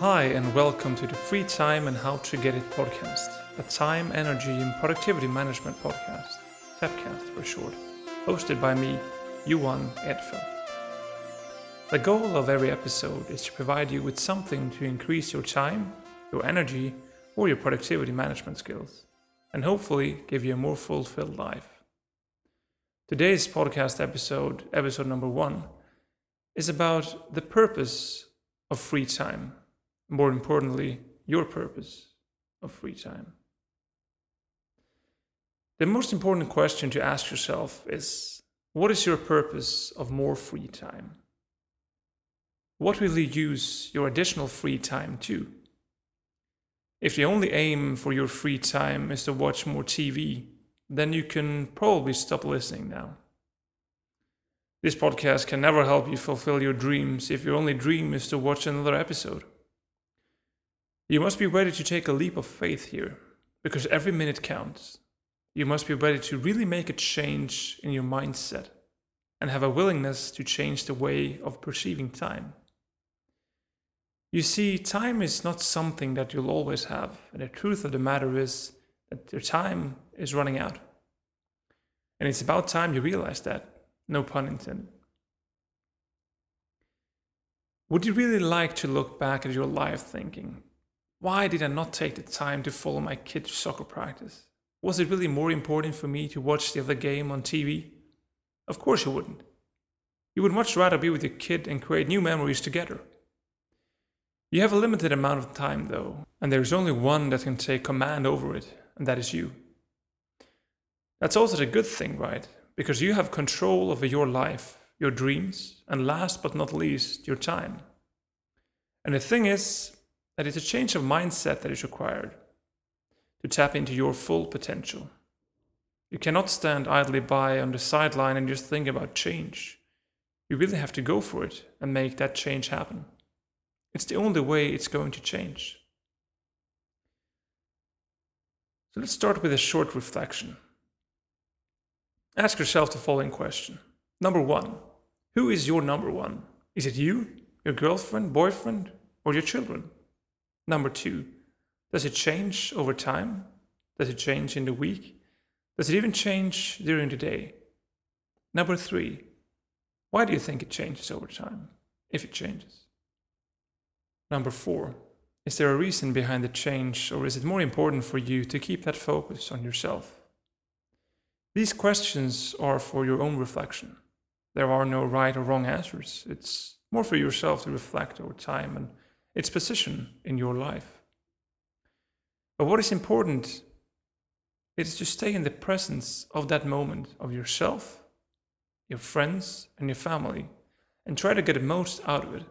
Hi, and welcome to the Free Time and How to Get It podcast, a time, energy, and productivity management podcast, TAPcast for short, hosted by me, Johan Edfeldt. The goal of every episode is to provide you with something to increase your time, your energy, or your productivity management skills, and hopefully give you a more fulfilled life. Today's podcast episode, episode number one, is about the purpose of free time more importantly, your purpose of free time. The most important question to ask yourself is what is your purpose of more free time? What will you use your additional free time to? If the only aim for your free time is to watch more TV, then you can probably stop listening now. This podcast can never help you fulfill your dreams if your only dream is to watch another episode. You must be ready to take a leap of faith here, because every minute counts. You must be ready to really make a change in your mindset and have a willingness to change the way of perceiving time. You see, time is not something that you'll always have, and the truth of the matter is that your time is running out. And it's about time you realize that, no pun intended. Would you really like to look back at your life thinking, why did I not take the time to follow my kid's soccer practice? Was it really more important for me to watch the other game on TV? Of course you wouldn't. You would much rather be with your kid and create new memories together. You have a limited amount of time though, and there is only one that can take command over it, and that is you. That's also the good thing, right? Because you have control over your life, your dreams, and last but not least, your time. And the thing is, that it's a change of mindset that is required to tap into your full potential. You cannot stand idly by on the sideline and just think about change. You really have to go for it and make that change happen. It's the only way it's going to change. So let's start with a short reflection. Ask yourself the following question Number one, who is your number one? Is it you, your girlfriend, boyfriend, or your children? Number two, does it change over time? Does it change in the week? Does it even change during the day? Number three, why do you think it changes over time, if it changes? Number four, is there a reason behind the change, or is it more important for you to keep that focus on yourself? These questions are for your own reflection. There are no right or wrong answers. It's more for yourself to reflect over time and its position in your life. But what is important is to stay in the presence of that moment of yourself, your friends, and your family, and try to get the most out of it.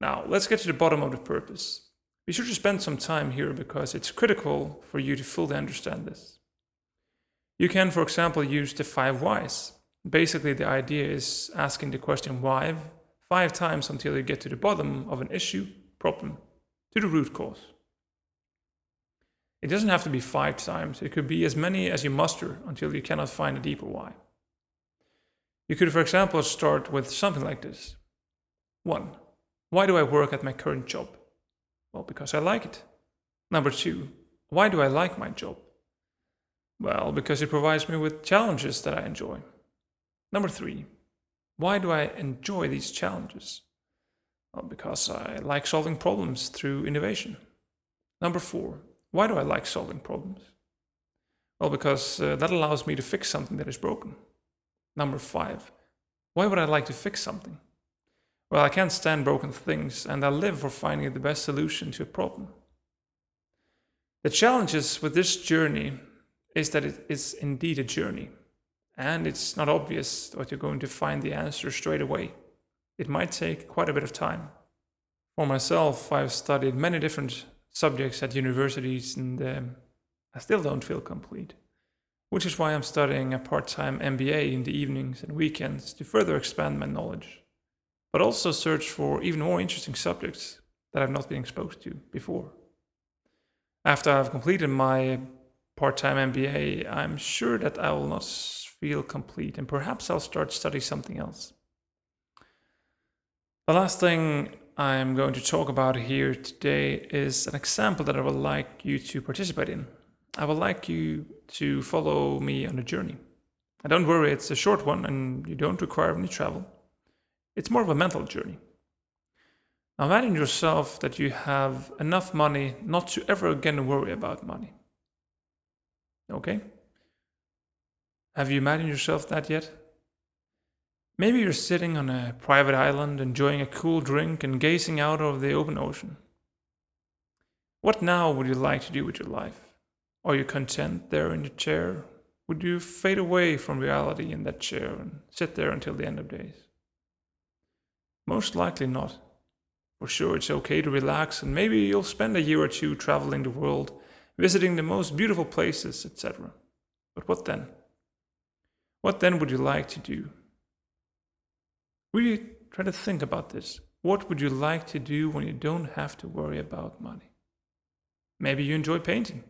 Now, let's get to the bottom of the purpose. Be sure to spend some time here because it's critical for you to fully understand this. You can, for example, use the five whys. Basically, the idea is asking the question why five times until you get to the bottom of an issue, problem, to the root cause. It doesn't have to be five times, it could be as many as you muster until you cannot find a deeper why. You could, for example, start with something like this 1. Why do I work at my current job? Well, because I like it. Number 2. Why do I like my job? Well, because it provides me with challenges that I enjoy. Number 3. Why do I enjoy these challenges? Well, because I like solving problems through innovation. Number four, why do I like solving problems? Well, because uh, that allows me to fix something that is broken. Number five, why would I like to fix something? Well, I can't stand broken things and I live for finding the best solution to a problem. The challenges with this journey is that it is indeed a journey and it's not obvious that you're going to find the answer straight away. It might take quite a bit of time. For myself, I've studied many different subjects at universities and um, I still don't feel complete, which is why I'm studying a part time MBA in the evenings and weekends to further expand my knowledge, but also search for even more interesting subjects that I've not been exposed to before. After I've completed my part time MBA, I'm sure that I will not feel complete, and perhaps I'll start studying something else. The last thing I'm going to talk about here today is an example that I would like you to participate in. I would like you to follow me on a journey. And don't worry, it's a short one and you don't require any travel. It's more of a mental journey. Now imagine yourself that you have enough money not to ever again worry about money. Okay? Have you imagined yourself that yet? Maybe you're sitting on a private island enjoying a cool drink and gazing out over the open ocean. What now would you like to do with your life? Are you content there in your chair? Would you fade away from reality in that chair and sit there until the end of days? Most likely not. For sure, it's okay to relax, and maybe you'll spend a year or two traveling the world, visiting the most beautiful places, etc. But what then? What then would you like to do? Really try to think about this. What would you like to do when you don't have to worry about money? Maybe you enjoy painting.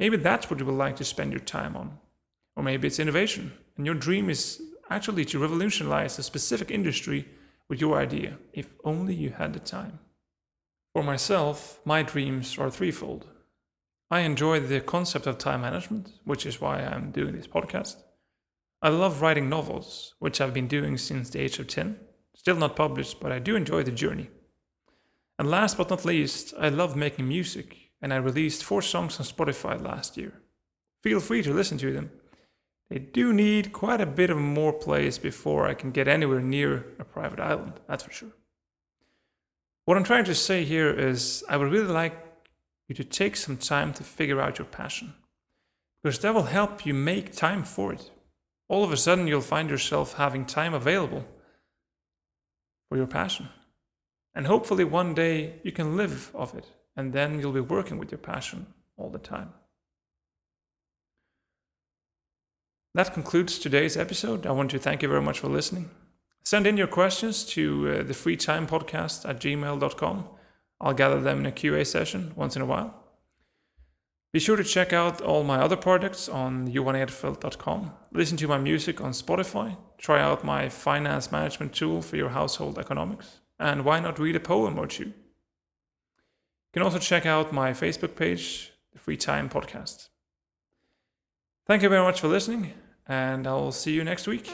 Maybe that's what you would like to spend your time on. Or maybe it's innovation, and your dream is actually to revolutionize a specific industry with your idea, if only you had the time. For myself, my dreams are threefold. I enjoy the concept of time management, which is why I'm doing this podcast. I love writing novels, which I've been doing since the age of 10. Still not published, but I do enjoy the journey. And last but not least, I love making music, and I released four songs on Spotify last year. Feel free to listen to them. They do need quite a bit of more plays before I can get anywhere near a private island, that's for sure. What I'm trying to say here is I would really like you to take some time to figure out your passion, because that will help you make time for it. All of a sudden, you'll find yourself having time available for your passion. And hopefully, one day you can live of it, and then you'll be working with your passion all the time. That concludes today's episode. I want to thank you very much for listening. Send in your questions to uh, the freetimepodcast at gmail.com. I'll gather them in a QA session once in a while. Be sure to check out all my other products on johanedfeldt.com. Listen to my music on Spotify. Try out my finance management tool for your household economics. And why not read a poem or two? You can also check out my Facebook page, the Free Time Podcast. Thank you very much for listening, and I'll see you next week.